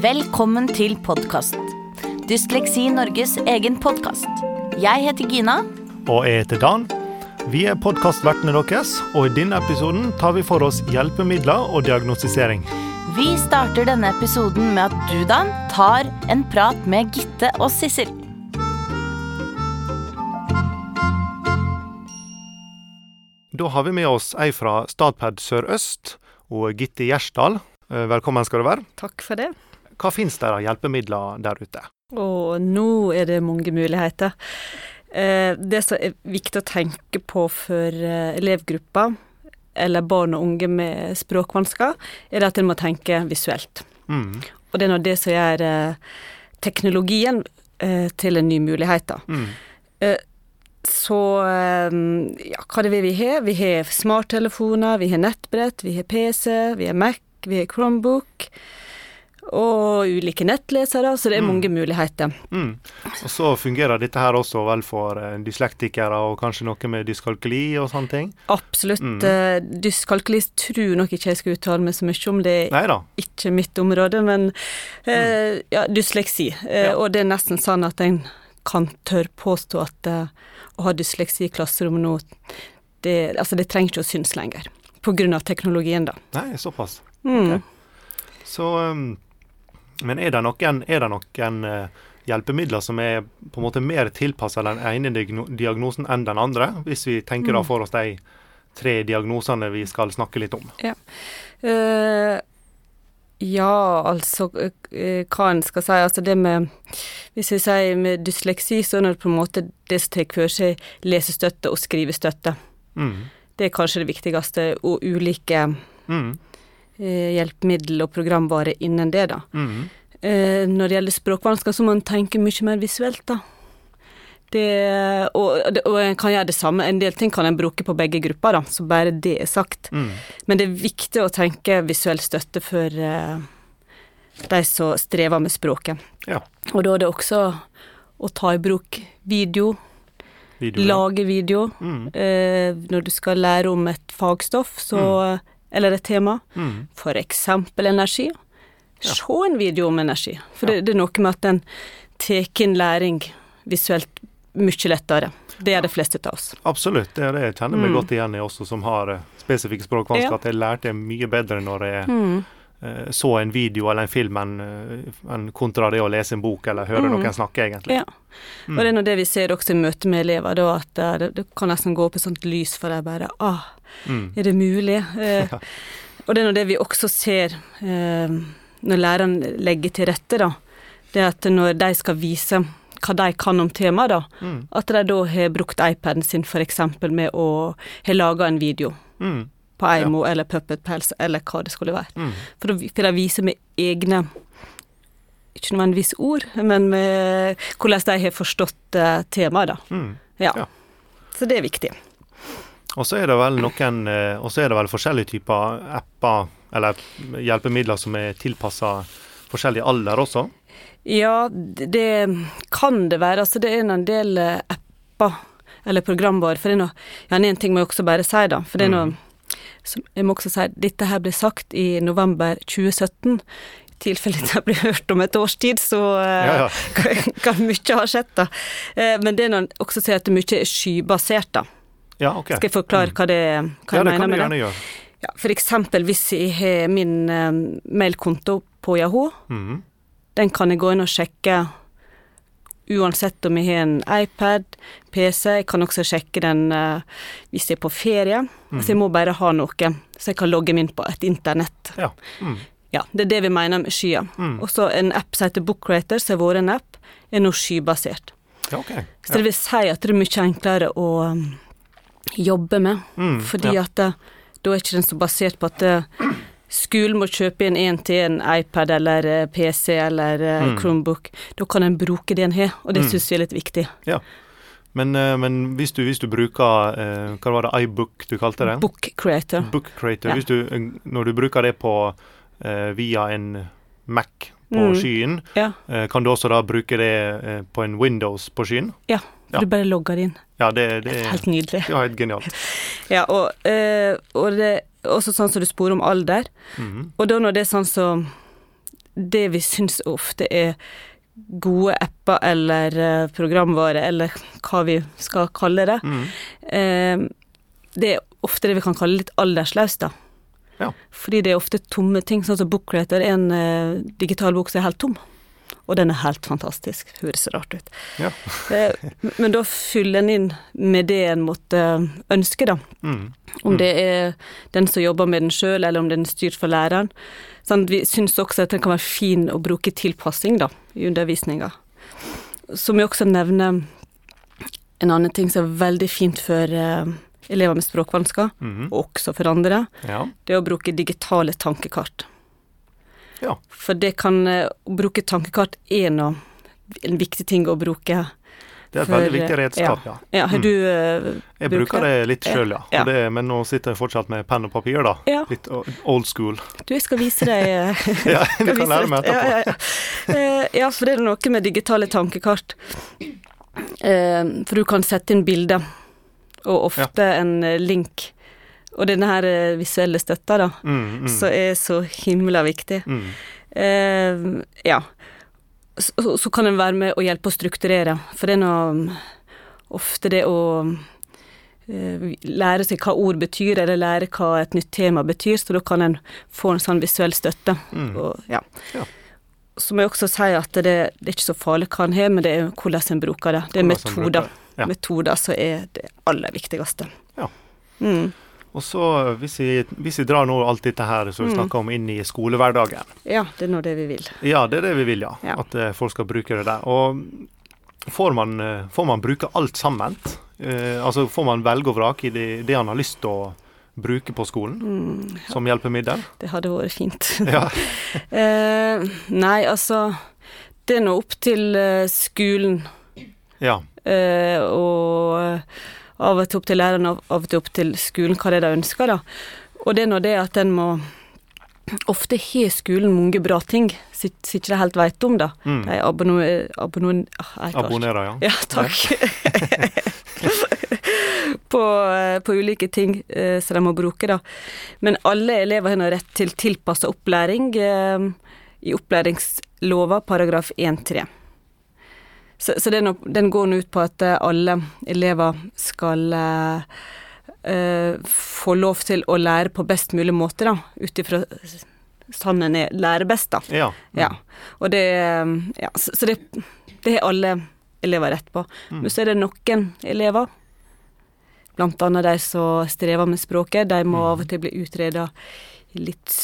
Velkommen til podkast. Dysleksi Norges egen podkast. Jeg heter Gina. Og jeg heter Dan. Vi er podkastvertene deres, og i denne episoden tar vi for oss hjelpemidler og diagnostisering. Vi starter denne episoden med at du, Dan, tar en prat med Gitte og Sissel. Da har vi med oss ei fra Statped Sør-Øst og Gitte Gjersdal. Eh, Velkommen skal du være. Takk for det. Hva finnes der av hjelpemidler der ute? Og nå er det mange muligheter. Eh, Det som er viktig å tenke på for eh, elevgrupper, eller barn og unge med språkvansker, er at en må tenke visuelt. Mm, Og det er nå det som gjør eh, teknologien til en ny mulighet. da. mm, Så ja, hva er det vi har? Vi har smarttelefoner, vi har nettbrett, vi har PC, vi har Mac, vi har Chromebook. Og ulike nettlesere, så det er Mm. mange muligheter. mm. Og så fungerer dette her også vel for eh, dyslektikere og kanskje noe med dyskalkuli og sånne ting? Absolutt. Mm. eh, Dyskalkuli tror nok ikke jeg skal uttale meg så mye om, det er Neida. ikke mitt område, men eh, ja, dysleksi. Eh, Ja. Og det er nesten sånn at en kan tørre påstå at eh, å ha dysleksi i klasserommet nå, det, altså det trenger ikke å synes lenger. På grunn av teknologien, da. Nei, såpass. Mm. Ok. Så um, Men er det noen, er det noen eh, hjelpemidler som er på en måte mer tilpassa den ene diagnosen enn den andre, hvis vi tenker da Mm. for oss de tre diagnosene vi skal snakke litt om? Eh, ja, altså eh, hva en skal si. Altså det med Hvis vi sier med dysleksi, så er det på en måte det som tar for seg lesestøtte og skrivestøtte. Mm. Det er kanskje det viktigste, og ulike Mm. Eh, hjelpemiddel og programvare innen det, da. Mm. Når det gjelder språkvansker, så må en tenke mye mer visuelt, da. Det, og, og en kan gjøre det samme. En del ting kan en bruke på begge grupper, da, så bare det er sagt. Mm. Men det er viktig å tenke visuell støtte for eh, de som strever med språket. Ja. Og da er det også å ta i bruk video, Video, lage video. Mm. Eh, når du skal lære om et fagstoff, så, eller et tema, Mm. for eksempel energi. Ja. Se en video om energi. For Ja. det, det er noe med at den tar inn læring visuelt mye lettere. Det er de fleste av oss. Absolutt. Det er det jeg kjenner meg Mm. godt igjen i også, som har eh, spesifikke språkvansker. Ja. At jeg lærte mye bedre når jeg Mm. Eh, så en video eller en film enn eh, kontra det å lese en bok eller høre Mm. noen snakke, egentlig. Ja. Mm. Og det er nå det vi ser også i møte med elever, da, at eh, det, det kan nesten gå opp et sånt lys for dem bare ah, Mm. er det mulig? Eh, Og det er nå det vi også ser eh, når læreren legger til rette, da. Det at når de skal vise hva de kan om temaet, da, Mm. at de da har brukt iPaden sin eksempel med å ha laga en video Mm. På Eimo eller Puppet Pels eller hva det skulle være. Mm. For, da for de vise med egne ikke nødvendigvis ord, men med hvordan de har forstått eh, temaet, da. Mm. Ja. Ja. Så det er viktig. Og så er det vel noen eh, Og så er det vel forskjellige typer apper eller hjelpemidler som er tilpassa forskjellig alder også. Ja, det kan det være. Altså, det er en del eh, apper eller programvare. For det er noe Ja, en ting må jeg også bare si, da. For det er noe Mhm. Som Jeg må også si dette her ble sagt i november 2017. I tilfelle det blir hørt om et års tid, så eh, Ja, ja. kan, kan mye ha skjedd, da. Eh, Men det er også si at det mye er skybasert, da. Ja, okay. Skal jeg forklare hva, det, hva ja, jeg det mener kan du med det? gjerne gjøre. Ja, for eksempel hvis jeg har min eh, mailkonto på Yahoo, mm. den kan jeg gå inn og sjekke uansett om jeg har en iPad, PC. Jeg kan også sjekke den uh, hvis jeg er på ferie. Mm. Så jeg må bare ha noe, så jeg kan logge meg inn på et internett. Ja. Mm. Ja, Det er det vi mener med skyer. Mm. Og så en app som heter Bookcreator, som har vært en app, er nå skybasert. ja, OK. Så det vil si at det er mye enklere å um, jobbe med. Mm, Fordi ja. at det, da er ikke den så basert på at eh, skolen må kjøpe en til en iPad eller eh, PC eller eh, Mm. Chromebook. Da kan en bruke det en har, og det Mm. syns jeg er litt viktig. Men, eh, men hvis, du, hvis du bruker eh, Hva var det, iBook du kalte det? Book Creator. Book Creator. Ja. Du, når du bruker det på eh, via en Mac på Mm. skyen, Ja, eh, kan du også da bruke det på en Windows på skyen? Ja. du bare logger inn. Ja, det, det, Helt nydelig. ja, helt genialt. Ja, og, og det er også sånn som du sporer om alder. Mhm. Og da når det er sånn som det vi syns ofte er gode apper eller eh, programvare, eller hva vi skal kalle det, Mm. eh, det er ofte det vi kan kalle litt aldersløst, da. Ja. Fordi det er ofte tomme ting, sånn som Bookrater er en eh, digital bok som er helt tom. Og den er helt fantastisk. Høres rart ut. Ja. Eh, men da fyller en inn med det en måtte ønske, da. Mm. Om det er den som jobber med den sjøl, eller om den er styrt for læreren. Sånn, vi syns også at den kan være fin å bruke tilpassing da, i undervisninga. Så må jeg også nevne en annen ting som er veldig fint for eh, elever med språkvansker, Mhm. og også for andre. Ja. Det er å bruke digitale tankekart. Ja. For det kan eh, bruke tankekart er nå en viktig ting å bruke. Det er et For, veldig viktig redskap, ja. Ja, har Mm. du eh, Jeg bruker det litt Ja. sjøl, ja. Ja. Og det, men nå sitter jeg fortsatt med penn og papir, da. Ja. Litt old school. Du, jeg skal vise deg eh, Ja, du kan lære meg etterpå. Ja, ja, ja. Eh, ja, for det er noe med digitale tankekart. Eh, for du kan sette inn bilder, og ofte en eh, link. Og denne her eh, visuelle støtta, da, Mm, mm, som er så himla viktig. mm. Eh, ja. Så, så- kan den være med å hjelpe å strukturere, for det er nå ofte det å eh, lære seg hva ord betyr, eller lære hva et nytt tema betyr, så da kan en få en sånn visuell støtte. Mm. Og, ja. Ja. Så må jeg også si at det, det er ikke så farlig hva en har, men det er hvordan en bruker det. Det er Hvordan metoder. ja. Metoder som er det aller viktigste. Ja. Mm. Og så, hvis vi, hvis vi drar nå alt dette her som vi Mm. snakker om, inn i skolehverdagen ja, det er nå det vi vil. Ja, det er det vi vil, ja. Ja. At uh, folk skal bruke det der. Og får man, uh, får man bruke alt sammen? Uh, altså får man velge og vrake i det, det han har lyst til å bruke på skolen Mm, som hjelpemiddel? det hadde vært fint. Ja. Nei, altså Det er nå opp til skolen, ja. og av og til opp til læreren, av og til opp til skolen, hva det er de ønsker, da. Og det er nå det at en må Ofte har skolen mange bra ting som ikke de helt vet om, da. Mm. De abonnerer abonner, ah. Abonnerer, ja. Ja, takk. på, eh, på ulike ting eh, som de må bruke, da. Men alle elever har nå rett til tilpassa opplæring eh, i opplæringslova paragraf 1-3. Så, så den, den går ut på at eh, alle elever skal eh, eh, få lov til å lære på best mulig måte, da, ut ifra sånn er lærer best, da. Ja. Mm. Ja. Og det Ja, så, så det, det har alle elever rett på. Mm. Men så er det noen elever, annet de som strever med språket, de må av og til bli utreda litt,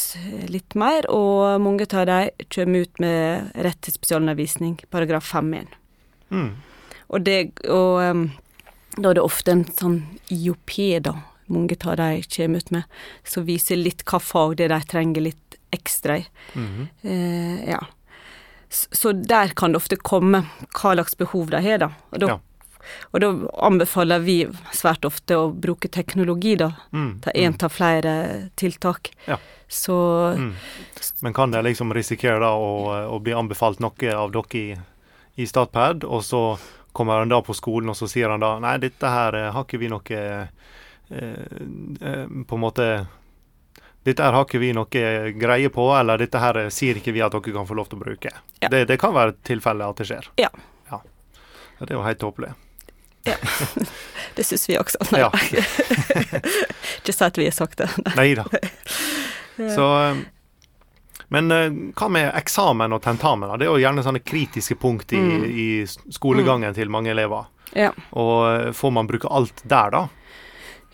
litt mer, og mange av de kommer ut med rett til spesialundervisning, paragraf 5-1. Mm. Og, det, og um, da er det ofte en sånn IOP, da, mange av de kommer ut med, som viser litt hva fag det er de trenger litt ekstra i. Mhm. Eh, ja. Så, så der kan det ofte komme hva slags behov de har, da. Og da, Ja. og da anbefaler vi svært ofte å bruke teknologi, da. Mm. Ta én av flere tiltak. Ja. Så Mm. Men kan det liksom risikere da å, å bli anbefalt noe av dere i, i Statped, og så kommer han da på skolen, og så sier han da Nei, dette her eh, har ikke vi noe eh, eh, På en måte Dette her har ikke vi noe greie på, eller dette her eh, sier ikke vi at dere kan få lov til å bruke. Ja. Det, det kan være tilfelle at det skjer. Ja. ja. Ja, Det er jo helt tåpelig. det syns vi også. Nei, Ja. ikke at vi har sagt det. Nei da. Så eh, Men eh, hva med eksamen og tentamen? Det er jo gjerne sånne kritiske punkt i, Mm. i skolegangen til mange elever. Ja. Og eh, får man bruke alt der, da?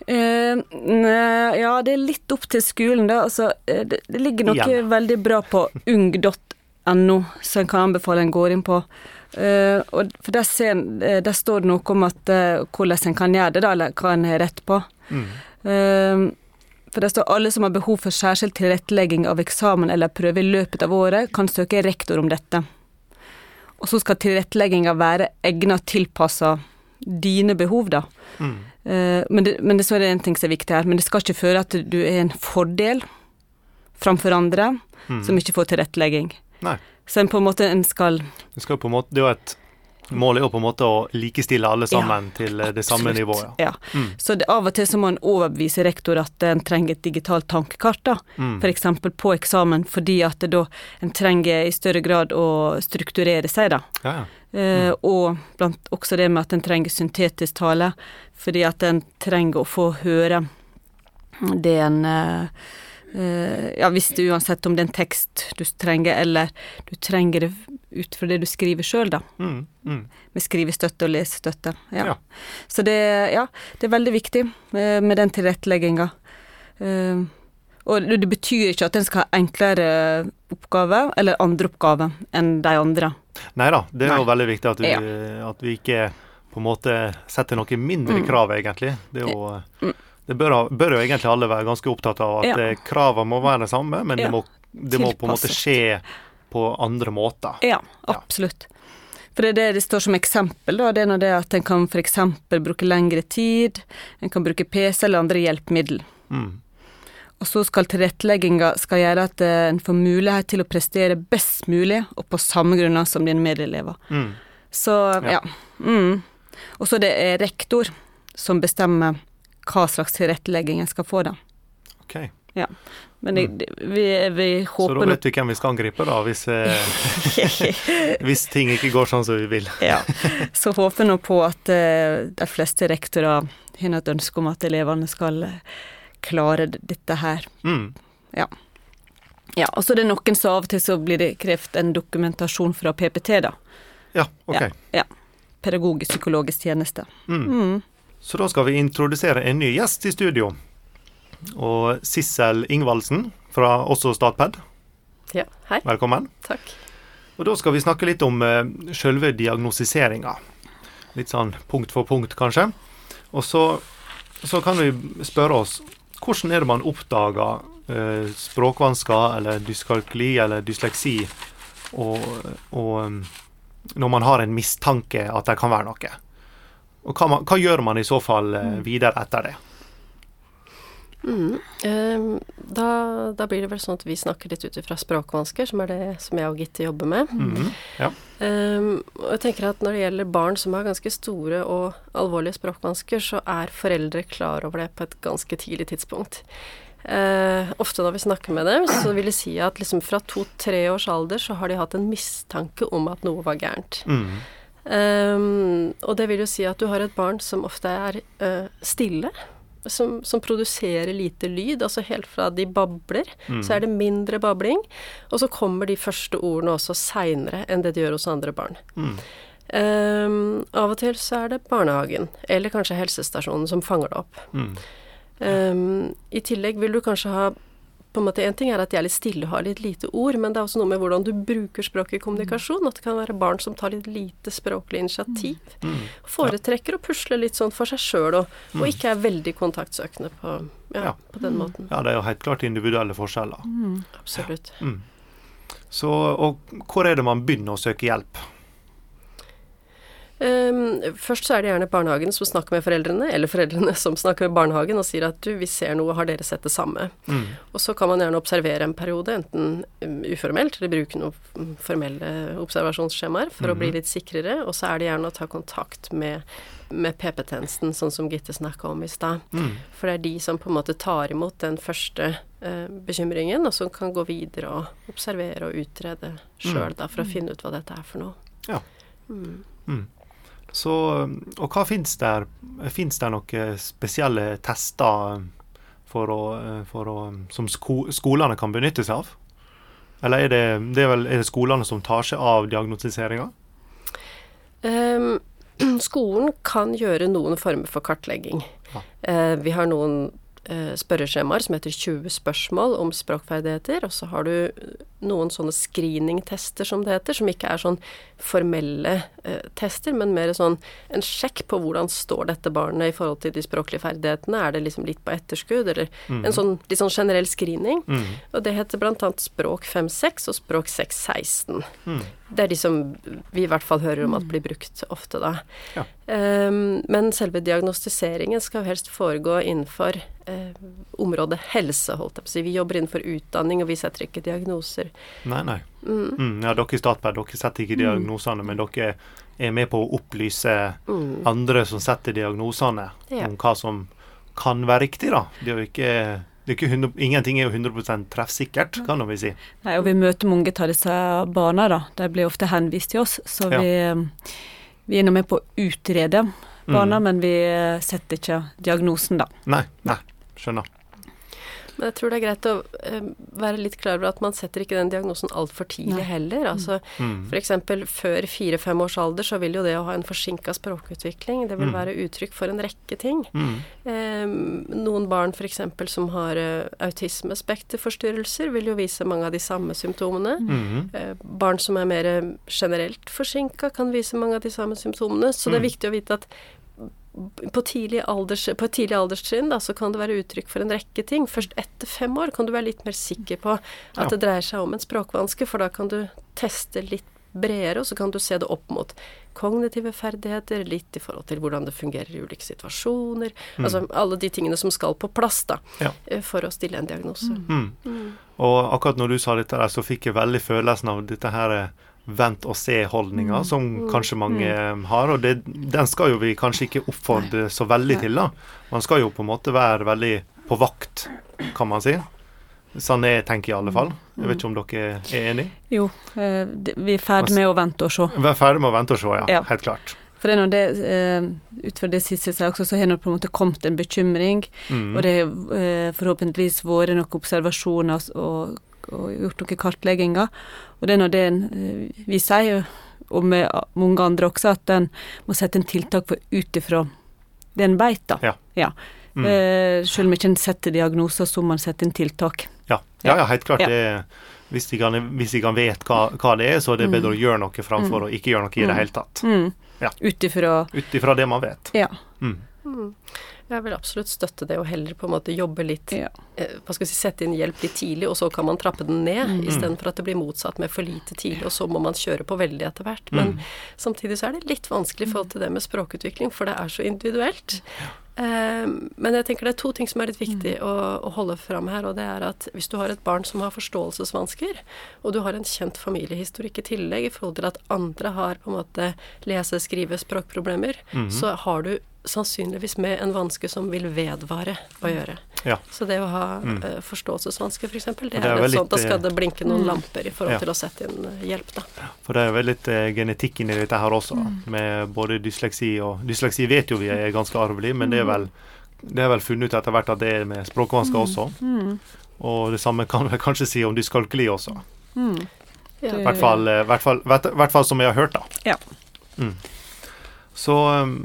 Uh, ne, ja, det er litt opp til skolen, da. Altså, det, det ligger noe Igjen. veldig bra på ung.no, som jeg kan anbefale en går inn på. Uh, og for der, ser, der står det noe om at, uh, hvordan en kan gjøre det, da, eller hva en har rett på. Mm. For det står alle som har behov for særskilt tilrettelegging av eksamen eller prøve i løpet av året, kan søke rektor om dette. Og så skal tilrettelegginga være egna tilpassa dine behov, da. Mm. Eh, men, det, men det, så er det en ting som er viktig her, men det skal ikke føre at du er en fordel framfor andre Mm. som ikke får tilrettelegging. Nei. Så en på en måte en skal skal på en måte Det er jo et Målet er jo på en måte å likestille alle sammen ja, til det samme nivået. Ja. Mm. Så det, av og til så må en overbevise rektor at en trenger et digitalt tankekart, da. Mm. F.eks. på eksamen, fordi at da en trenger i større grad å strukturere seg, da. Ja, ja. Eh, mm. og blant også det med at en trenger syntetisk tale, fordi at en trenger å få høre det en eh, eh, Ja, hvis det uansett om det er en tekst du trenger, eller du trenger det ut fra det du skriver sjøl, da. Mm, mm. Med skrivestøtte og lesestøtte. Ja. ja. Så det, ja, det er veldig viktig med, med den tilrettelegginga. Uh, og det betyr ikke at en skal ha enklere oppgaver eller andre oppgaver enn de andre. Nei da, det er Nei. jo veldig viktig at vi, ja. at vi, ikke på en måte setter noe mindre mm. krav, egentlig. Det, er jo, mm. Det bør, bør, jo egentlig alle være ganske opptatt av, at ja. kravene må være det samme, men ja. det, må, det må, på en måte skje på andre måter. Ja, absolutt. For det er det det står som eksempel, da. Det er det at en kan f.eks. bruke lengre tid, en kan bruke PC eller andre hjelpemiddel. Mm. Og så skal tilrettelegginga skal gjøre at eh, en får mulighet til å prestere best mulig, og på samme grunner som dine medelever. Mm. Så ja. ja. Mm. Og så det er rektor som bestemmer hva slags tilrettelegging en skal få, da. Ok. Ja. Men jeg, mm. vi, vi, håper Så da vet vi hvem vi skal angripe, da, hvis, eh, hvis ting ikke går sånn som vi vil. ja. Så håper nå på at uh, de fleste rektorer har et ønske om at elevene skal uh, klare dette her. Mm. Ja. Ja, og så er det noen som av og til så blir det krevd en dokumentasjon fra PPT, da. Ja, ok. Ja, ja. Pedagogisk-psykologisk tjeneste. Mm. Mm. Så da skal vi introdusere en ny gjest i studio. Og Sissel Ingvaldsen fra også Statped. Ja, hei. Velkommen. Takk. Og da skal vi snakke litt om uh, selve diagnostiseringa. Litt sånn punkt for punkt, kanskje. Og så, så kan vi spørre oss hvordan er det man oppdager uh, språkvansker eller dyskalkuli eller dysleksi og, og um, når man har en mistanke at det kan være noe. Og hva, hva gjør man i så fall eh, mm. videre etter det? Mm. Um, da, da, blir det vel sånn at vi snakker litt ut ifra språkvansker, som er det som jeg og Gitte jobber med. Mm. Ja. Um, og jeg tenker at når det gjelder barn som har ganske store og alvorlige språkvansker, så er foreldre klar over det på et ganske tidlig tidspunkt. Uh, ofte når vi snakker med dem, så vil jeg si at liksom fra to-tre års alder så har de hatt en mistanke om at noe var gærent. Mm. Um, og det vil jo si at du har et barn som ofte er uh, stille. Som, som, produserer lite lyd. Altså helt fra de babler, mm. så er det mindre babling. Og så kommer de første ordene også seinere enn det de gjør hos andre barn. Mm. Um, av og til så er det barnehagen, eller kanskje helsestasjonen, som fanger det opp. Mm. Um, I tillegg vil du kanskje ha på en måte En ting er at de er litt stille og har litt lite ord, men det er også noe med hvordan du bruker språket i kommunikasjon. At det kan være barn som tar litt lite språklig initiativ. Mm. Foretrekker å pusle litt sånn for seg sjøl, og, og, mm. ikke er veldig kontaktsøkende på, ja, ja. på den måten. Ja, det er jo helt klart individuelle forskjeller. Mm. Absolutt. Mm. Så, og hvor er det man begynner å søke hjelp? Um, først så er det gjerne barnehagen som snakker med foreldrene, eller foreldrene som snakker med barnehagen og sier at du, vi ser noe, har dere sett det samme? Mm. Og så kan man gjerne observere en periode, enten um, uformelt, eller bruke noen formelle observasjonsskjemaer for mm. å bli mhm. litt sikrere, og så er det gjerne å ta kontakt med, med PP-tjenesten, sånn som Gitte snakka om i stad. Mm. For det er de som på en måte tar imot den første eh, bekymringen, og som kan gå videre og observere og utrede sjøl, mm. da, for å finne ut hva dette er for noe. Ja. Mm. Så, og hva fins der? Fins det noen spesielle tester for å, for å, som sko, skolene kan benytte seg av? Eller er det, det er, vel, er det skolene som tar seg av diagnostiseringa? Um, skolen kan gjøre noen former for kartlegging. Ja. Uh, vi har noen spørreskjemaer som heter 20 spørsmål om språkferdigheter, og så har du noen sånne screeningtester, som det heter, som ikke er sånn formelle eh, tester, men mer sånn en sjekk på hvordan står dette barnet i forhold til de språklige ferdighetene. Er det liksom litt på etterskudd, eller mm. en sånn litt sånn generell screening. Mm. Og det heter blant annet Språk 5-6 og Språk 6-16. Mm. Det er de som vi i hvert fall hører om at blir brukt ofte, da. Ja. Um, men selve diagnostiseringen skal helst foregå innenfor eh, området helse, holdt jeg på å si. Vi jobber innenfor utdanning, og vi setter ikke diagnoser. Nei, nei. Mm. Mm, ja, dere i Statped, dere setter ikke diagnosene, men dere er med på å opplyse mm. andre som setter diagnosene, ja. om hva som kan være riktig, da. Det er jo ikke er 100, ingenting er jo 100 treffsikkert, kan vi si. Nei, og vi møter mange av disse barna, da. De blir ofte henvist til oss. Så ja. vi, vi, er nå med på å utrede barna, mm. men vi setter ikke diagnosen, da. Nei, nei, skjønner. Men jeg tror det er greit å uh, være litt klar over at man setter ikke den diagnosen altfor tidlig Nei. heller. Altså mm. f.eks. før fire-fem års alder så vil jo det å ha en forsinka språkutvikling, det vil mm. være uttrykk for en rekke ting. Mm. Eh, noen barn f.eks. som har uh, autismespekterforstyrrelser, vil jo vise mange av de samme symptomene. Uh, barn som er mer generelt forsinka, kan vise mange av de samme symptomene. Så det er mm. viktig å vite at på, tidlig alders, på, et tidlig alderstrinn da, så kan det være uttrykk for en rekke ting. Først etter fem år kan du være litt mer sikker på at ja. det dreier seg om en språkvanske, for da kan du teste litt bredere, og så kan du se det opp mot kognitive ferdigheter, litt i forhold til hvordan det fungerer i ulike situasjoner. Mm. Altså alle de tingene som skal på plass da, ja. Eh, for å stille en diagnose. Mm. Mm. Og akkurat når du sa dette der, så fikk jeg veldig følelsen av dette her eh, vent-og-se-holdninga mm. som mm. kanskje mange mm. har. Og det, den skal jo vi kanskje ikke oppfordre så veldig til. da. Man skal jo på en måte være veldig på vakt, kan man si. Sånn jeg tenker i alle fall. Jeg vet ikke om dere er enig? Jo, eh, vi er ferdig med å vente og se. Vi er ferdig med å vente og se, ja. ja. Helt klart. For det er det, uh, ut fra det siste jeg sa også, så har det på en måte kommet en bekymring. Mm. Og det har uh, forhåpentligvis vært noen observasjoner og og gjort noen kartlegginger. Og det er nå det eh, vi sier, og med mange andre også, at en må sette en tiltak ut ifra det en veit, da. Ja. ja. Mm. Eh, selv om ikke en setter diagnoser, så må en sette inn tiltak. Ja, ja, ja helt klart. Det, hvis, de kan, hvis de kan vet hva, hva, det er, så er det bedre mm. å gjøre noe framfor mm. å ikke gjøre noe i det mm. hele tatt. Mm. Ja. Ut ifra det man vet. Ja. Mm. Jeg vil absolutt støtte det, og heller på en måte jobbe litt ja. eh, Hva skal vi si, sette inn hjelp litt tidlig, og så kan man trappe den ned, mm. istedenfor at det blir motsatt med for lite tidlig, og så må man kjøre på veldig etter hvert. Men mm. samtidig så er det litt vanskelig i forhold til det med språkutvikling, for det er så individuelt. Eh, men jeg tenker det er to ting som er litt viktig mm. å, å, holde fram her, og det er at hvis du har et barn som har forståelsesvansker, og du har en kjent familiehistorikk i tillegg i forhold til at andre har på en måte lese-, skrive-, språkproblemer, mm. så har du sannsynligvis med en vanske som vil vedvare å gjøre. Ja. Så det å ha mm. uh, forståelsesvansker, f.eks., for det, det er, litt sånn da skal det blinke noen mm. lamper i forhold ja. til å sette inn uh, hjelp, da. For det er jo litt uh, genetikk inni dette her også, mm. med både dysleksi og Dysleksi vet jo vi er ganske arvelig, men det er mm. vel, det er vel funnet ut etter hvert at det er med språkvansker mm. også. Mm. Og det samme kan vi kanskje si om dyskalkuli også. I ja. hvert, fall, hvert, fall, hvert, hvert, fall, som jeg har hørt, da. Ja. Så um,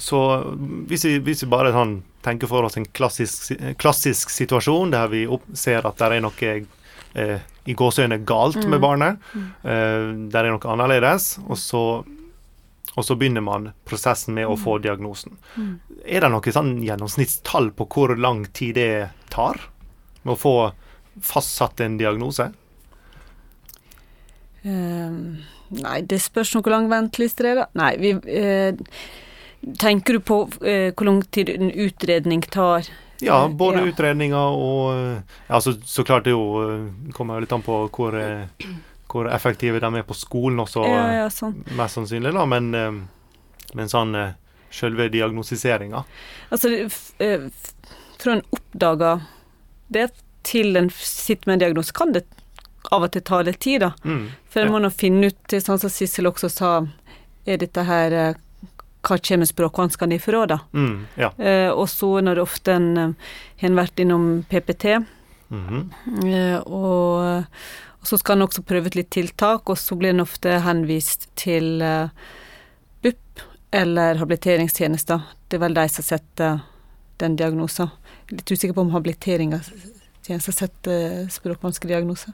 så hvis vi, hvis vi bare sånn, tenker for oss en klassisk, klassisk situasjon der vi opp, ser at det er noe eh, i gåseøyne galt mm. med barnet, mm. eh, der er noe annerledes, og så, og så, begynner man prosessen med å få mm. diagnosen. Mm. Er det noe sånn gjennomsnittstall på hvor lang tid det tar med å få fastsatt en diagnose? Um, nei, det spørs hvor lang venteliste det er, da. Nei, vi uh, Tenker du på eh, hvor lang tid en utredning tar? Ja, både ja. utredninger og ja, så, så, klart det jo eh, kommer litt an på hvor, eh, hvor effektive de er på skolen også, ja, ja, sånn. mest sannsynlig, da. Men, eh, men sånn selve diagnostiseringa Altså, fra en oppdager det til en sitter med en diagnose, kan det av og til ta litt tid, da. Mm, For en må nå finne ut, sånn som Sissel også sa, er dette her hva kommer språkvanskene ifra, da. Mm, ja. eh, og så når det ofte en eh, har vært innom PPT, mm -hmm. eh, og, og, så skal en også prøve ut litt tiltak, og så blir en ofte henvist til eh, BUP eller habiliteringstjenester. Det er vel de som setter den diagnosen. Litt usikker på om habiliteringstjenester setter språkvanskediagnose.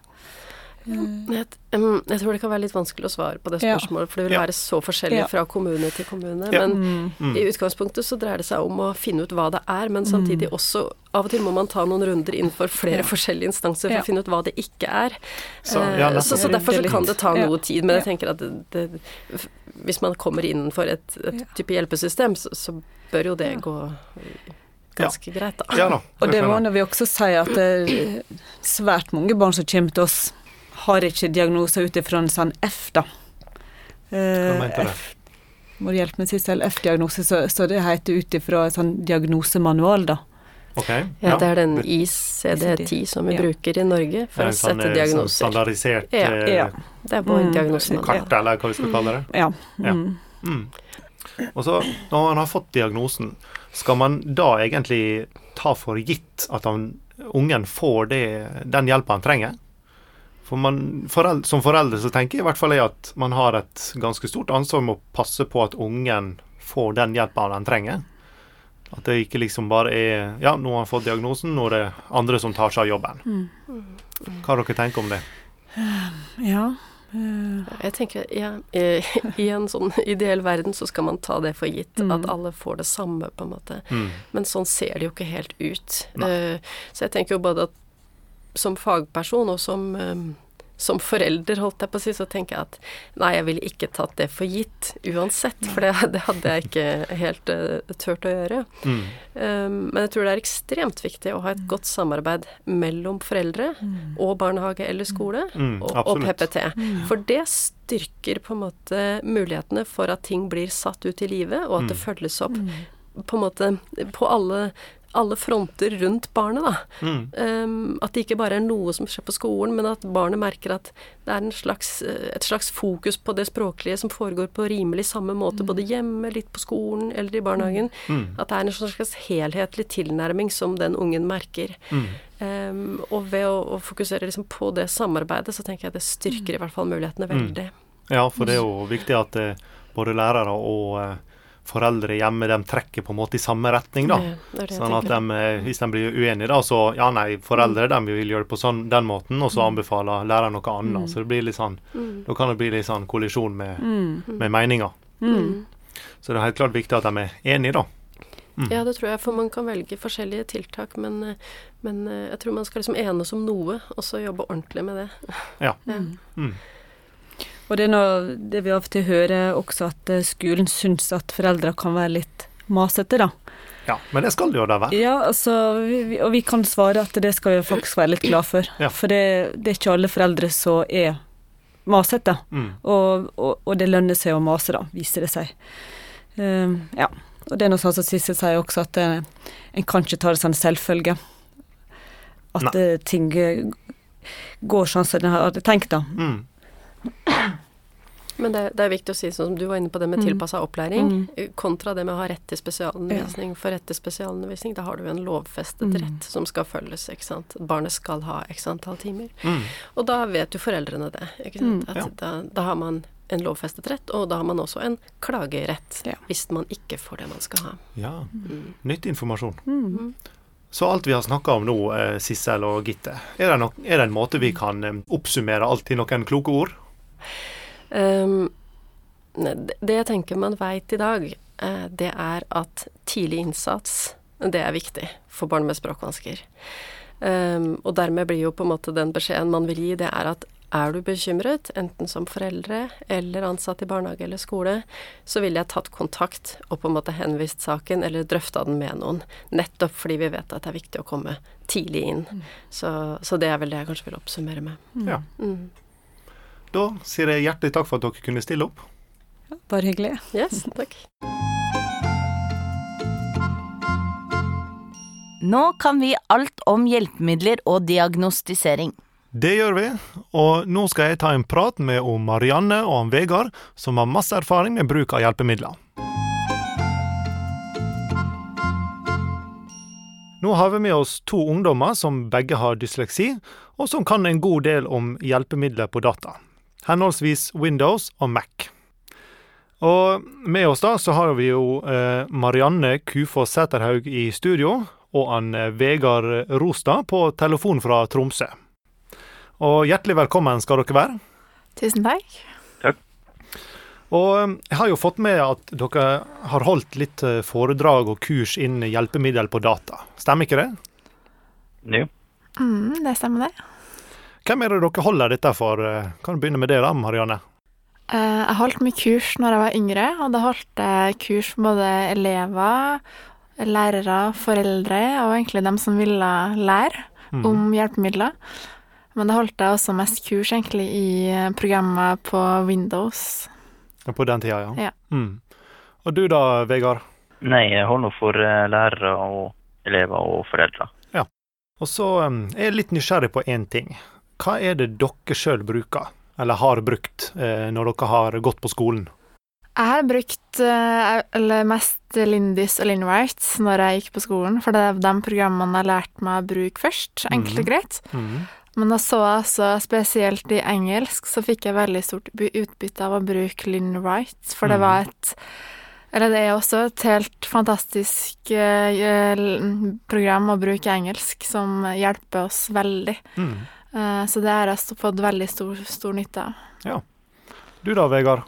Jeg, jeg, tror det kan være litt vanskelig å svare på det spørsmålet, for det vil være så forskjellig fra kommune til kommune. Men mm. i utgangspunktet så dreier det seg om å finne ut hva det er, men samtidig mm. også Av og til må man ta noen runder innenfor flere forskjellige instanser for å finne ut hva det ikke er. Så, eh, så, så derfor så kan det ta noe tid. Men jeg tenker at det, det, hvis man kommer innenfor et, et type hjelpesystem, så, så bør jo det gå ganske ja. greit, da. Ja, da. Og det må vi også si at det, er svært mange barn som kommer til oss, har ikke diagnoser ut ifra en sånn F, da. Hva mente F, må du hjelpe meg sist, F-diagnose, så, så, det heter ut ifra en sånn diagnosemanual, da. Okay, ja, ja, det er den ICD-10 som vi ja. bruker i Norge for å sette sånn, eh, diagnoser. Sånn standardisert ja. Eh, ja. Det er vår mm. diagnose. Kart, eller hva vi skal kalle det. Ja. Mm. Mm. Og så, når man har fått diagnosen, skal man da egentlig ta for gitt at han, ungen får det, den hjelpa han trenger? For man, foreld, som foreldre så tenker jeg i hvert fall at man har et ganske stort ansvar med å passe på at ungen får den hjelpa den trenger. At det ikke liksom bare er Ja, nå har han fått diagnosen, nå er det andre som tar seg av jobben. Mm. Hva har dere tenkt om det? Ja. Uh. Jeg tenker ja, I en sånn ideell verden så skal man ta det for gitt, mm. at alle får det samme, på en måte. Mm. Men sånn ser det jo ikke helt ut. Nei. så jeg tenker jo både at som fagperson og som um, som forelder, holdt jeg på å si, så tenker jeg at nei, jeg ville ikke tatt det for gitt uansett. For det, det hadde jeg ikke helt uh, turt å gjøre. Mm. Um, men jeg tror det er ekstremt viktig å ha et godt samarbeid mellom foreldre mm. og barnehage eller skole mm, og, og, PPT. Mm. For det styrker på en måte mulighetene for at ting blir satt ut i livet, og at det mm. følges opp mm. på en måte på alle alle fronter rundt barnet, da. Mm. Um, at det ikke bare er noe som skjer på skolen, men at barnet merker at det er slags, eh, et slags fokus på det språklige som foregår på rimelig samme måte, mm. både hjemme, litt på skolen eller i barnehagen. Mm. mm. At det er en slags helhetlig tilnærming som den ungen merker. Um, og ved å, å fokusere liksom på det samarbeidet, så tenker jeg det styrker mm. i hvert fall mulighetene veldig. Ja, for det er jo viktig at eh, både lærere og eh, foreldre hjemme de trekker på en måte i samme retning. da. Det det sånn at de, eh, Hvis de blir uenige, da, så ja nei, foreldre de vil gjøre det på sånn, den måten, og så mm. anbefaler læreren noe annet. Mm. Så det blir litt sånn, mm. da kan det bli litt sånn kollisjon med, mm. med meninger. Mm. Så det er helt klart viktig at de er enige, da. Mm. Ja, det tror jeg, for man kan velge forskjellige tiltak, men, eh, men eh, jeg tror man skal liksom enes om noe, og så jobbe ordentlig med det. Ja. ja. Og det er noe, det vi av og til hører også, at eh, skolen syns at foreldre kan være litt masete, da. Ja, men det skal det jo da være. Ja, altså, vi, og vi kan svare at det skal vi faktisk være litt glad for. Ja. For det, det, er ikke alle foreldre som er masete. Mm. Og, og, og, det lønner seg å mase, da, viser det seg. Um, ja. Og det er noe sånn som Sissel sier også, at det, eh, en kan ikke ta det sånn selvfølge. At det, eh, ting går sånn som en hadde tenkt, da. Mm. Men det, det, er viktig å si, sånn som du var inne på det med mm. tilpassa opplæring, mm. kontra det med å ha rett til spesialundervisning. Ja. For rett til spesialundervisning, da har du jo en lovfestet mm. rett som skal følges, ikke sant. Barnet skal ha x antall timer. Mm. Og da vet jo foreldrene det, ikke sant. Mm. At ja. da, da, har man en lovfestet rett, og da har man også en klagerett ja. hvis man ikke får det man skal ha. Ja. Mm. Nyttig informasjon. Så alt vi har snakka om nå, eh, Sissel og Gitte, er det, nok, er det en måte vi kan eh, oppsummere alt i noen kloke ord? Um, det jeg tenker man veit i dag, eh, det er at tidlig innsats, det er viktig for barn med språkvansker. Um, og dermed blir jo på en måte den beskjeden man vil gi, det er at er du bekymret, enten som foreldre eller ansatt i barnehage eller skole, så ville jeg tatt kontakt og på en måte henvist saken eller drøfta den med noen. Nettopp fordi vi vet at det er viktig å komme tidlig inn. Mm. Så, så, det er vel det jeg kanskje vil oppsummere med. Ja. Mm. Da sier jeg hjertelig takk for at dere kunne stille opp. Ja, bare hyggelig. Yes, takk. Nå kan vi alt om hjelpemidler og diagnostisering. Det gjør vi, og nå skal jeg ta en prat med Marianne og om Vegard, som har masse erfaring med bruk av hjelpemidler. Nå har vi med oss to ungdommer som begge har dysleksi, og som kan en god del om hjelpemidler på data. Henholdsvis Windows og Mac. Og med oss da så har vi jo eh, Marianne Kufoss Sæterhaug i studio, og han eh, Vegard Rostad på telefon fra Tromsø. Og hjertelig velkommen skal dere være. Tusen takk. Takk. Og um, jeg har jo fått med at dere har holdt litt uh, foredrag og kurs innen hjelpemiddel på data. Stemmer ikke det? Jo. Mm, det stemmer det. Hvem er det dere holder dette for? Uh, kan du begynne med det da, Marianne? Uh, jeg holdt mye kurs når jeg var yngre, og da holdt jeg kurs for både elever lærere, foreldre og egentlig dem som ville lære Mm. om hjelpemidler. Men da holdt jeg også mest kurs egentlig i eh, programmet på Windows. På den tida, ja. Ja. Mm. Og du da, Vegard? Nei, jeg holder for eh, lærere og elever og foreldre. Ja. Og så er jeg litt nysgjerrig på én ting. Hva er det dere sjøl bruker, eller har brukt, eh, når dere har gått på skolen? Jeg har brukt eh, eller mest Lindis og Linwright når jeg gikk på skolen, for det er de programmene jeg lærte meg å bruke først, enkelt og greit. Mm. Men da så jeg også, spesielt i engelsk, så fikk jeg veldig stort utbytte av å bruke Linwright, for det Mhm. var et Eller det er også et helt fantastisk eh, program å bruke engelsk, som hjelper oss veldig. Mm. Eh, så det har jeg fått veldig stor, stor nytte av. Ja. Du da, Vegard?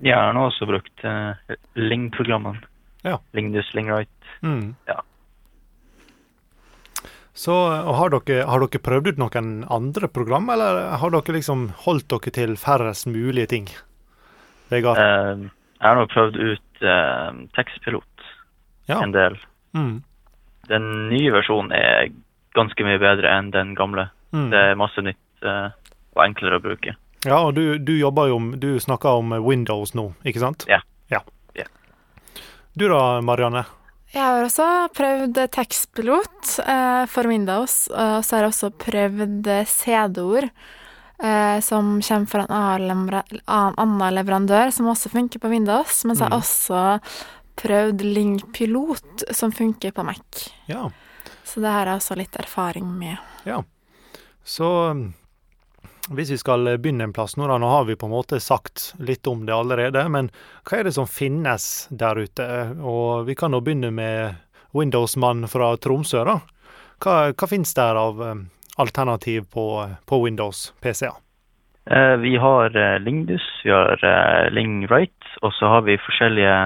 Jeg har nå også brukt uh, Ling-programmene. Ja. Lingdus, Lingright. Mm. Ja. Så og har, dere, har dere prøvd ut noen andre program, eller har dere liksom holdt dere til færrest mulige ting? Vegard? Uh, jeg har nå prøvd ut uh, tekstpilot ja. en del. Mm. Den nye versjonen er ganske mye bedre enn den gamle. Mm. Det er masse nytt eh, og enklere å bruke. Ja, og du, du jobber jo Du snakker om Windows nå, ikke sant? Ja. ja. Ja. Du da, Marianne? Jeg har også prøvd tekstpilot eh, for Windows, og så har jeg også prøvd CD-ord, eh, som kommer fra en annen, leverandør, som også funker på Windows, men så har jeg også prøvd Link-pilot, som funker på Mac. Ja. Så det har jeg også litt erfaring med. Så um, hvis vi skal begynne en plass nå, da, nå har vi på en måte sagt litt om det allerede, men hva er det som finnes der ute? Og vi kan nå begynne med Windows-mann fra Tromsø, da. Hva, hva finnes der av um, alternativ på, på Windows PC-er? Eh, vi har eh, Lingdus, vi har Lingwrite, Lingwright, og så har vi forskjellige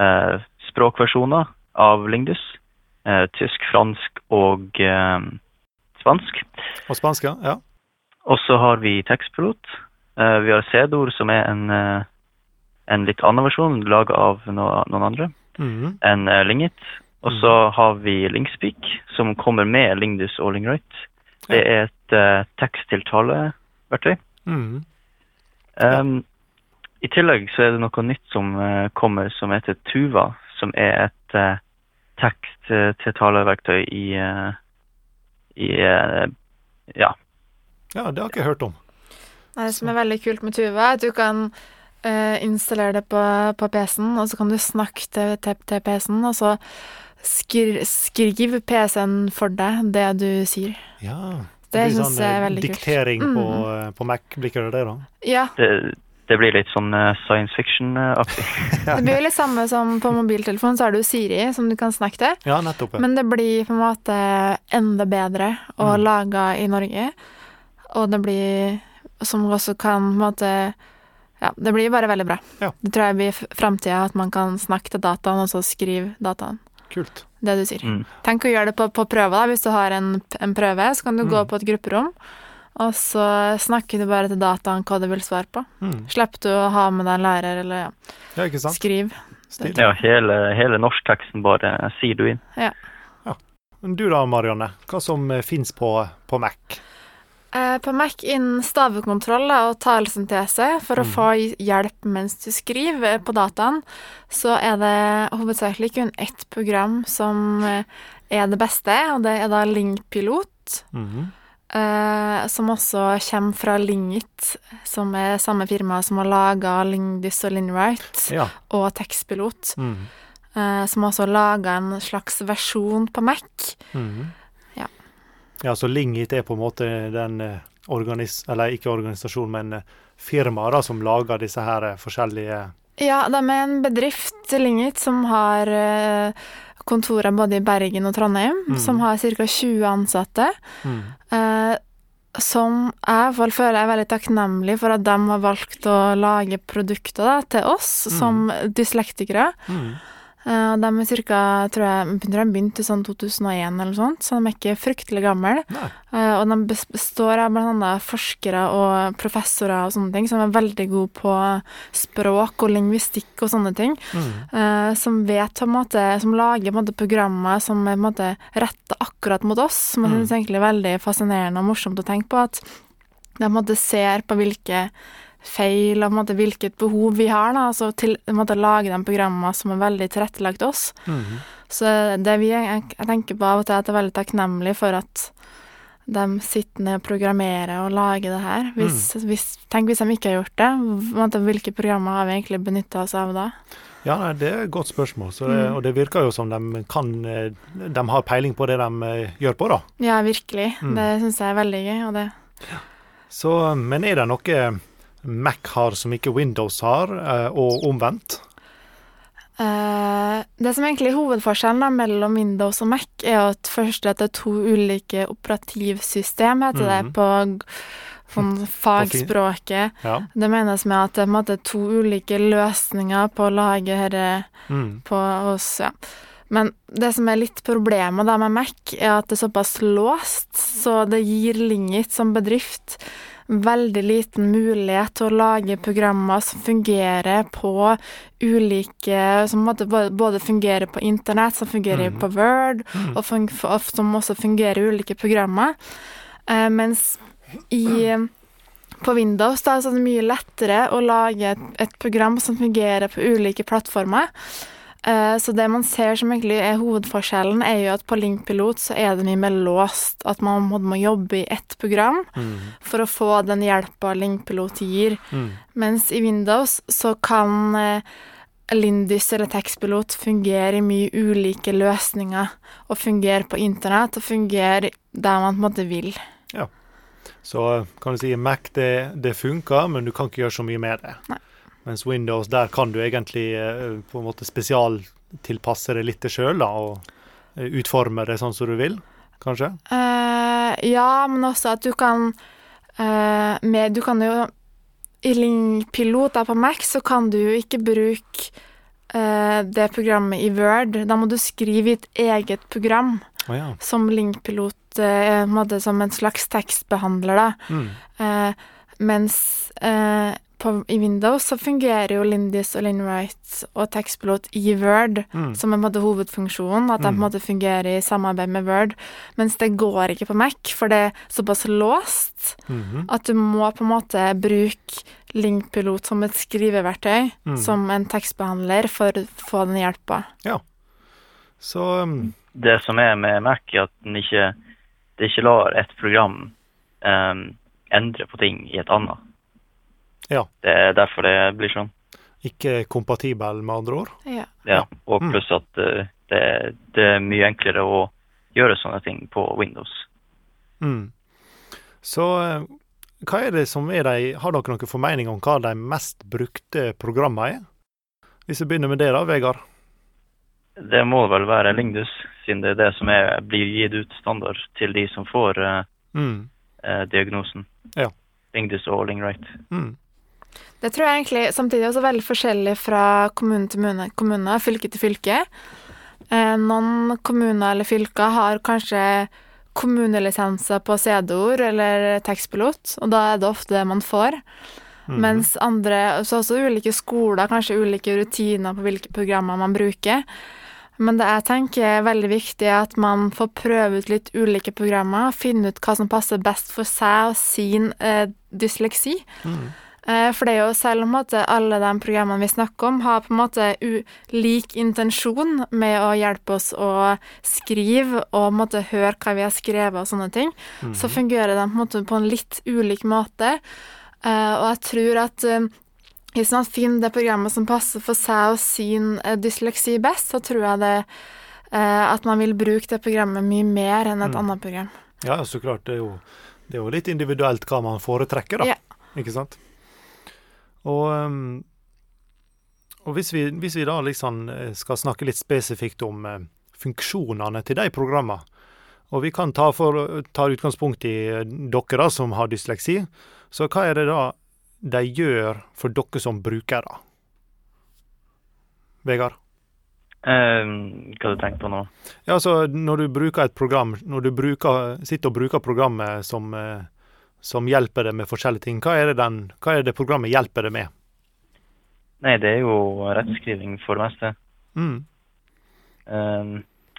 eh, språkversjoner av Lingdus. Eh, tysk, fransk og eh, spansk. Og spansk, ja? ja. Og så har vi tekstpilot. Eh, vi har C-ord, som er en, eh, en litt annen versjon, laga av no, noen andre Mhm. enn eh, Lingit. Og så har vi Lingspeak, som kommer med Lingdus og Lingwright. Det er et uh, tekst-til-tale-verktøy. Mhm. Um, I tillegg så er det noe nytt som uh, kommer som heter Tuva, som er et uh, tekst-til-tale-verktøy i, eh, i eh, ja. Ja, det har ikke jeg hørt om. Nei, Det som er veldig kult med Tuva, er at du kan uh, installere det på, på PC-en, og så kan du snakke til, til, til PC-en, og så skri, skriver PC-en for deg det du sier. Ja. Det blir sånn jeg er eh, kult. Diktering på, Mm. på Mac, blir ikke det det, da? Ja, Det, det blir litt sånn eh, science fiction-aktig. det blir jo litt samme som på mobiltelefonen, så har du Siri som du kan snakke til. Ja, nettopp. ja. Men det blir på en måte enda bedre og Mm. laga i Norge. Og det blir Som også kan på en måte Ja, det blir bare veldig bra. Ja. Det tror jeg blir framtida, at man kan snakke til dataen, og så skrive dataen. Kult. Det du sier. Mm. Tenk å gjøre det på, på prøve, da. Hvis du har en, en prøve, så kan du Mm. gå på et grupperom, og så snakker du bare til dataen hva du vil svare på. Mm. Slipper du å ha med deg en lærer, eller ja, Ja, ikke sant? skriv. Stil. Ja, hele, hele norskteksten bare sier du inn. Ja. Men Du da, Marianne. Hva som fins finnes på, på Mac? Eh, På Mac innen stavekontroll og talesyntese, for å Mhm. få hjelp mens du skriver på dataen, så er det hovedsakelig kun ett program som eh, er det beste, og det er da Lingpilot. Mhm. Eh, som også kommer fra Lingit, som er samme firma som har laga Lingdys og Linwright, Ja. og Tekstpilot. Mm. Uh, som også laga en slags versjon på Mac. Mm. Ja. Ja, så Lingit er på en måte den eh, organis... Eller ikke organisasjon, men firmaet som lager disse her forskjellige Ja, de er en bedrift, Lingit, som har eh, kontorer både i Bergen og Trondheim, mm. som har ca. 20 ansatte. Mm. Eh, som jeg fall føler jeg er veldig takknemlig for at de har valgt å lage produkter da, til oss mm. som dyslektikere. Mhm. Uh, de er cirka, tror jeg, de begynte i sånn 2001 eller sånt, så de er ikke fryktelig gamle. Uh, og de består av bl.a. forskere og professorer og sånne ting, som er veldig gode på språk og lingvistikk og sånne ting. Mm. Uh, som vet på en måte, som lager på en måte programmer som er på en måte retta akkurat mot oss, som jeg mm. syns egentlig er veldig fascinerende og morsomt å tenke på. At de på en måte ser på hvilke feil og på en måte, hvilket behov vi har, da, altså til måte, lage de programmer som er veldig tilrettelagt oss. Mm -hmm. Så det vi, jeg, jeg, tenker på av og til, at jeg er veldig takknemlig for at de sitter ned og programmerer og lager det her. Hvis, mm. hvis, tenk hvis de ikke har gjort det, måte, hvilke programmer har vi egentlig benytta oss av da? Ja, nei, Det er et godt spørsmål. Det, mm. Og det virker jo som de kan eh, De har peiling på det de eh, gjør på, da. Ja, virkelig. Mm. Det syns jeg er veldig gøy. Og det Så, men er det noe Mac har som ikke Windows har, eh, og omvendt? Uh, det som egentlig er hovedforskjellen da, mellom Windows og Mac, er at først at det er to ulike operativsystem, heter mm -hmm. det mhm. på sånn fagspråket. Ja. Det menes med at det er to ulike løsninger på å lage dette mm. på oss. Ja. Men det som er litt problemet da med Mac, er at det er såpass låst, så det gir Lingit som bedrift veldig liten mulighet til å lage programmer som fungerer på ulike Som både fungerer på internett, som fungerer mm. på Word, mm. og, som også fungerer i ulike programmer. Eh, mens i på Windows da, så er det mye lettere å lage et, et program som fungerer på ulike plattformer. Eh, så det man ser som egentlig er hovedforskjellen, er jo at på Linkpilot så er det mye mer låst. At man må jobbe i ett program mm. for å få den hjelpa Linkpilot gir. Mm. Mens i Windows så kan eh, Lindys eller Tekstpilot fungere i mye ulike løsninger. Og fungere på internett, og fungere der man på en måte vil. Ja. Så kan du si Mac det, det funker, men du kan ikke gjøre så mye med det. Nei. Mens Windows, der kan du egentlig eh, på en måte spesialtilpasse det litt sjøl, og eh, utforme det sånn som du vil, kanskje? Uh, ja, men også at du kan uh, med, Du kan jo I Lingpiloter på Mac så kan du jo ikke bruke uh, det programmet i Word. Da må du skrive i et eget program oh, ja. som Lingpilot, som en slags tekstbehandler, da. Mm. mens på, i Windows så fungerer jo Lindis og Linwright og Tekstpilot i Word mm. som en måte hovedfunksjon, at de på en mm. måte fungerer i samarbeid med Word, mens det går ikke på Mac, for det er såpass låst mm -hmm. at du må på en måte bruke Linkpilot som et skriveverktøy, mm. som en tekstbehandler, for å få den hjelpa. Ja. Så um... Det som er med Mac, er at den ikke, det ikke lar et program um, endre på ting i et annet. Ja. Det er derfor det blir sånn. Ikke kompatibel, med andre ord? Ja. ja og mm. pluss at uh, det, det, er mye enklere å gjøre sånne ting på Windows. Mm. Så uh, hva er det som er de Har dere noen formening om hva de mest brukte programmene er? Hvis vi begynner med det da, Vegard? Det må vel være Lingdus, siden det er det som er, blir gitt ut standard til de som får uh, mm. diagnosen. Ja. Lingdus og Lingright. Mm. Det tror jeg egentlig samtidig også er veldig forskjellig fra kommune til kommune, kommune fylke til fylke. Eh, noen kommuner eller fylker har kanskje kommunelisenser på CD-ord eller tekstpilot, og da er det ofte det man får. Mm. Mens andre, så også ulike skoler, kanskje ulike rutiner på hvilke programmer man bruker. Men det jeg tenker er veldig viktig, er at man får prøve ut litt ulike programmer, finne ut hva som passer best for seg og sin eh, dysleksi. Mm. Eh, for det er jo selv om alle de programmene vi snakker om, har på en måte ulik intensjon med å hjelpe oss å skrive og måtte høre hva vi har skrevet og sånne ting, mm. så fungerer de på en, måte på en litt ulik måte. Eh, og jeg tror at eh, hvis man finner det programmet som passer for seg og sin dysleksi best, så tror jeg det at man vil bruke det programmet mye mer enn et mm. annet program. Ja, så klart. Det er, jo, det er jo litt individuelt hva man foretrekker, da. Ja. Ikke sant? Og, ehm, og hvis, vi, hvis, vi, da liksom eh, skal snakke litt spesifikt om eh, funksjonene til de programmene, og vi kan ta, for, ta utgangspunkt i eh, dere da, som har dysleksi, så hva er det da de gjør for dere som brukere? Vegard? Um, hva du tenker på nå? Ja, altså Når du bruker et program, når du bruker, sitter og bruker programmet som, som hjelper deg med forskjellige ting, hva er, det den, hva er det programmet hjelper deg med? Nei, det er jo rettskriving for det meste. Mm. Um,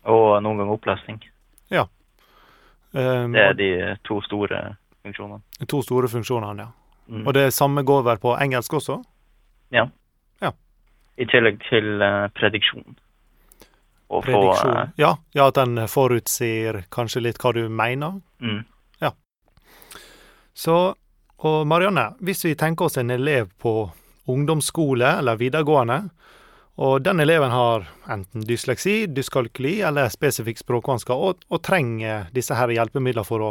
og noen ganger opplesning. Ja. Um, det er de to store funksjonene. De to store funksjonene, ja. Mm. Og det samme går vel på engelsk også? Ja. ja. I tillegg til uh, prediksjon. Og prediksjon. Få, uh, ja, ja, at den forutsier kanskje litt hva du mener? Mm. Så, og Marianne, hvis vi tenker oss en elev på ungdomsskole eller videregående, og den eleven har enten dysleksi, dyskalkuli eller spesifikk språkvansker, og, og, trenger disse her hjelpemidlene for å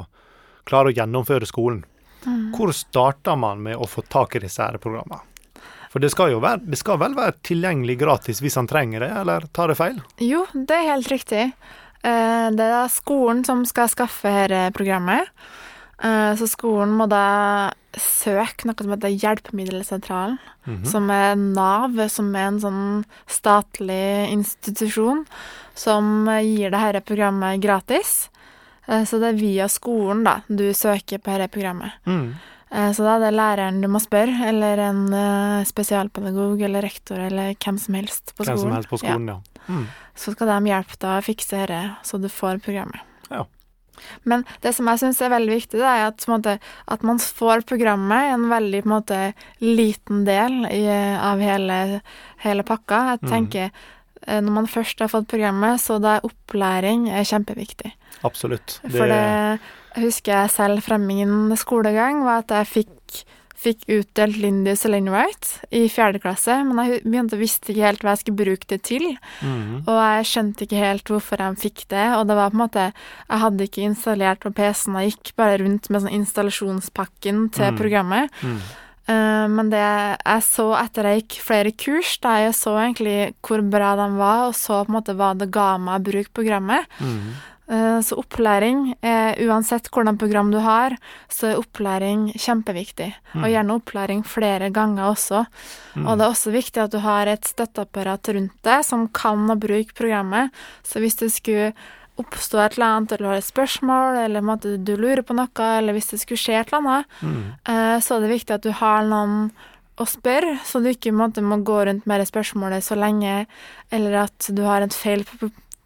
klare å gjennomføre skolen. Mm. Hvor starter man med å få tak i disse her programmene? For det skal jo være, det skal vel være tilgjengelig gratis hvis han trenger det, eller tar det feil? Jo, det er helt riktig. Eh, det er skolen som skal skaffe dette programmet. Eh, så skolen må da søke noe som heter Hjelpemiddelsentralen, mm -hmm. som er Nav, som er en sånn statlig institusjon som gir dette programmet gratis. Eh, så det er via skolen da du søker på dette programmet. Mm. Så da er det læreren du må spørre, eller en spesialpedagog eller rektor eller hvem som helst på skolen. Helst på skolen, ja. ja. Mm. Så skal de hjelpe deg å fikse dette, så du får programmet. Ja. Men det som jeg syns er veldig viktig, det er at, måte, at, man får programmet en veldig måte, liten del i, av hele, hele, pakka. Jeg mm. tenker mm. når man først har fått programmet, så da er opplæring er kjempeviktig. Absolutt. Det... For det husker jeg selv fra min skolegang, var at jeg fikk fikk utdelt Lindy Linwright i fjerde klasse, men jeg begynte visste ikke helt hva jeg skulle bruke det til. Mm. Og jeg skjønte ikke helt hvorfor jeg fikk det, og det var på en måte Jeg hadde ikke installert på PC-en, jeg gikk bare rundt med sånn installasjonspakken til mm. programmet. Mm. Uh, men det jeg så etter jeg gikk flere kurs, da jeg så egentlig hvor bra de var, og så på en måte hva det ga meg å bruke programmet, mm. Eh, så opplæring, uansett hvordan program du har, så er opplæring kjempeviktig. Mm. Og gjerne opplæring flere ganger også. Mm. Og det er også viktig at du har et støtteapparat rundt deg som kan å bruke programmet. Så hvis det skulle oppstå et eller annet, eller du har et spørsmål, eller måtte du lurer på noe, eller hvis det skulle skje et eller annet, mm. Eh, så er det viktig at du har noen å spørre, så du ikke måtte, må gå rundt med det spørsmålet så lenge, eller at du har et feil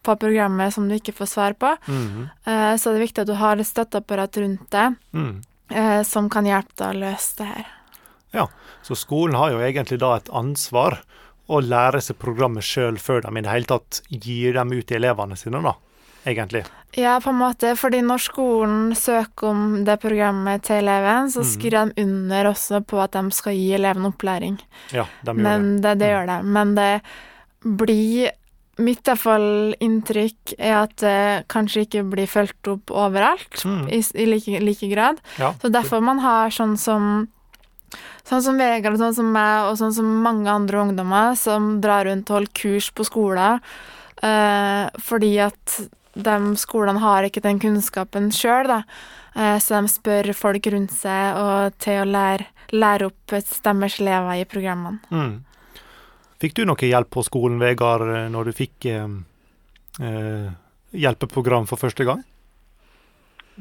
på programmet som du ikke får svar på. Mm. Uh, så det er viktig at du har et støtteapparat rundt deg mm. uh, som kan hjelpe deg å løse det her. Ja, så skolen har jo egentlig da et ansvar å lære seg programmet sjøl før de i det hele tatt gir dem ut til elevene sine, da, egentlig. Ja, på en måte, fordi når skolen søker om det programmet til eleven, så mm. skriver de under også på at de skal gi eleven opplæring. Ja, de gjør Men det. det, det gjør det. Men det blir Mitt iallfall inntrykk er at det kanskje ikke blir fulgt opp overalt mm. i, i like, like, grad. Ja. Så derfor man har sånn som Sånn som Vegard, og sånn som meg og sånn som mange andre ungdommer som drar rundt og holder kurs på skoler eh, fordi at de skolene har ikke den kunnskapen sjøl, da. Eh, så de spør folk rundt seg og til å lære, lære opp deres elever i programmene. Mm. Fikk du noe hjelp på skolen, Vegard, når du fikk eh, eh, hjelpeprogram for første gang?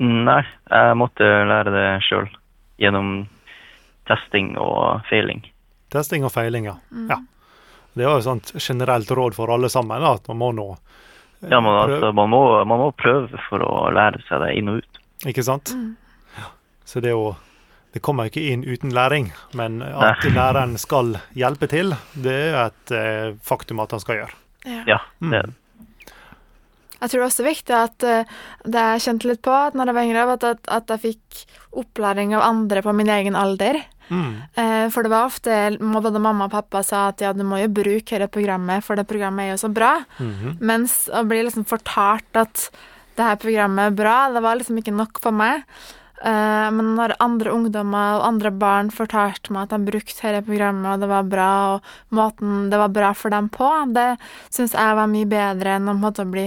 Nei, jeg måtte lære det sjøl. Gjennom testing og feiling. Testing og feiling, ja. Mm. ja. Det er jo et generelt råd for alle sammen, da, at man må nå eh, Ja, men altså, man må, man må, prøve for å lære seg det inn og ut. Ikke sant? Mm. Ja. Så det jo det kommer ikke inn uten læring, men at læreren skal hjelpe til, det er et eh, faktum at han skal gjøre. Ja, ja det er det. Jeg tror det er også viktig at uh, det jeg kjente litt på at når jeg var yngre, at, at, at jeg fikk opplæring av andre på min egen alder. Mm. Uh, for det var ofte både mamma og pappa sa at ja, du må jo bruke dette programmet, for det programmet er jo så bra. Mm -hmm. Mens å bli liksom fortalt at det her programmet er bra, det var liksom ikke nok for meg. Uh, men når andre ungdommer og andre barn fortalte meg at de brukte dette programmet, og det var bra, og måten det var bra for dem på, det syns jeg var mye bedre enn å måtte bli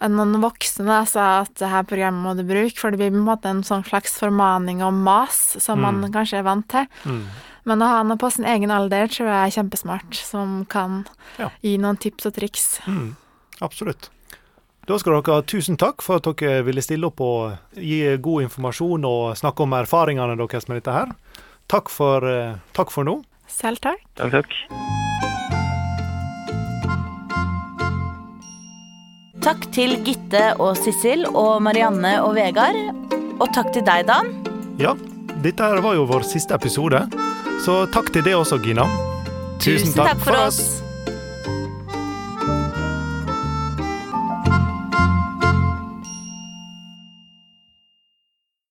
noen voksne sa at det her programmet må du bruke, for det blir på en måte en sånn slags formaning og mas som man Mm. kanskje er vant til. Mm. Men å ha noe på sin egen alder tror jeg er kjempesmart, som kan Ja. gi noen tips og triks. Mm. Absolutt. Da skal dere ha tusen takk for at dere ville stille opp og gi god informasjon og snakke om erfaringene deres med dette her. Takk for, eh, takk for nå. Selv takk. Takk, takk. Takk til Gitte og Sissel og Marianne og Vegard. Og takk til deg, Dan. Ja, dette her var jo vår siste episode, så takk til det også, Gina. Tusen takk for oss.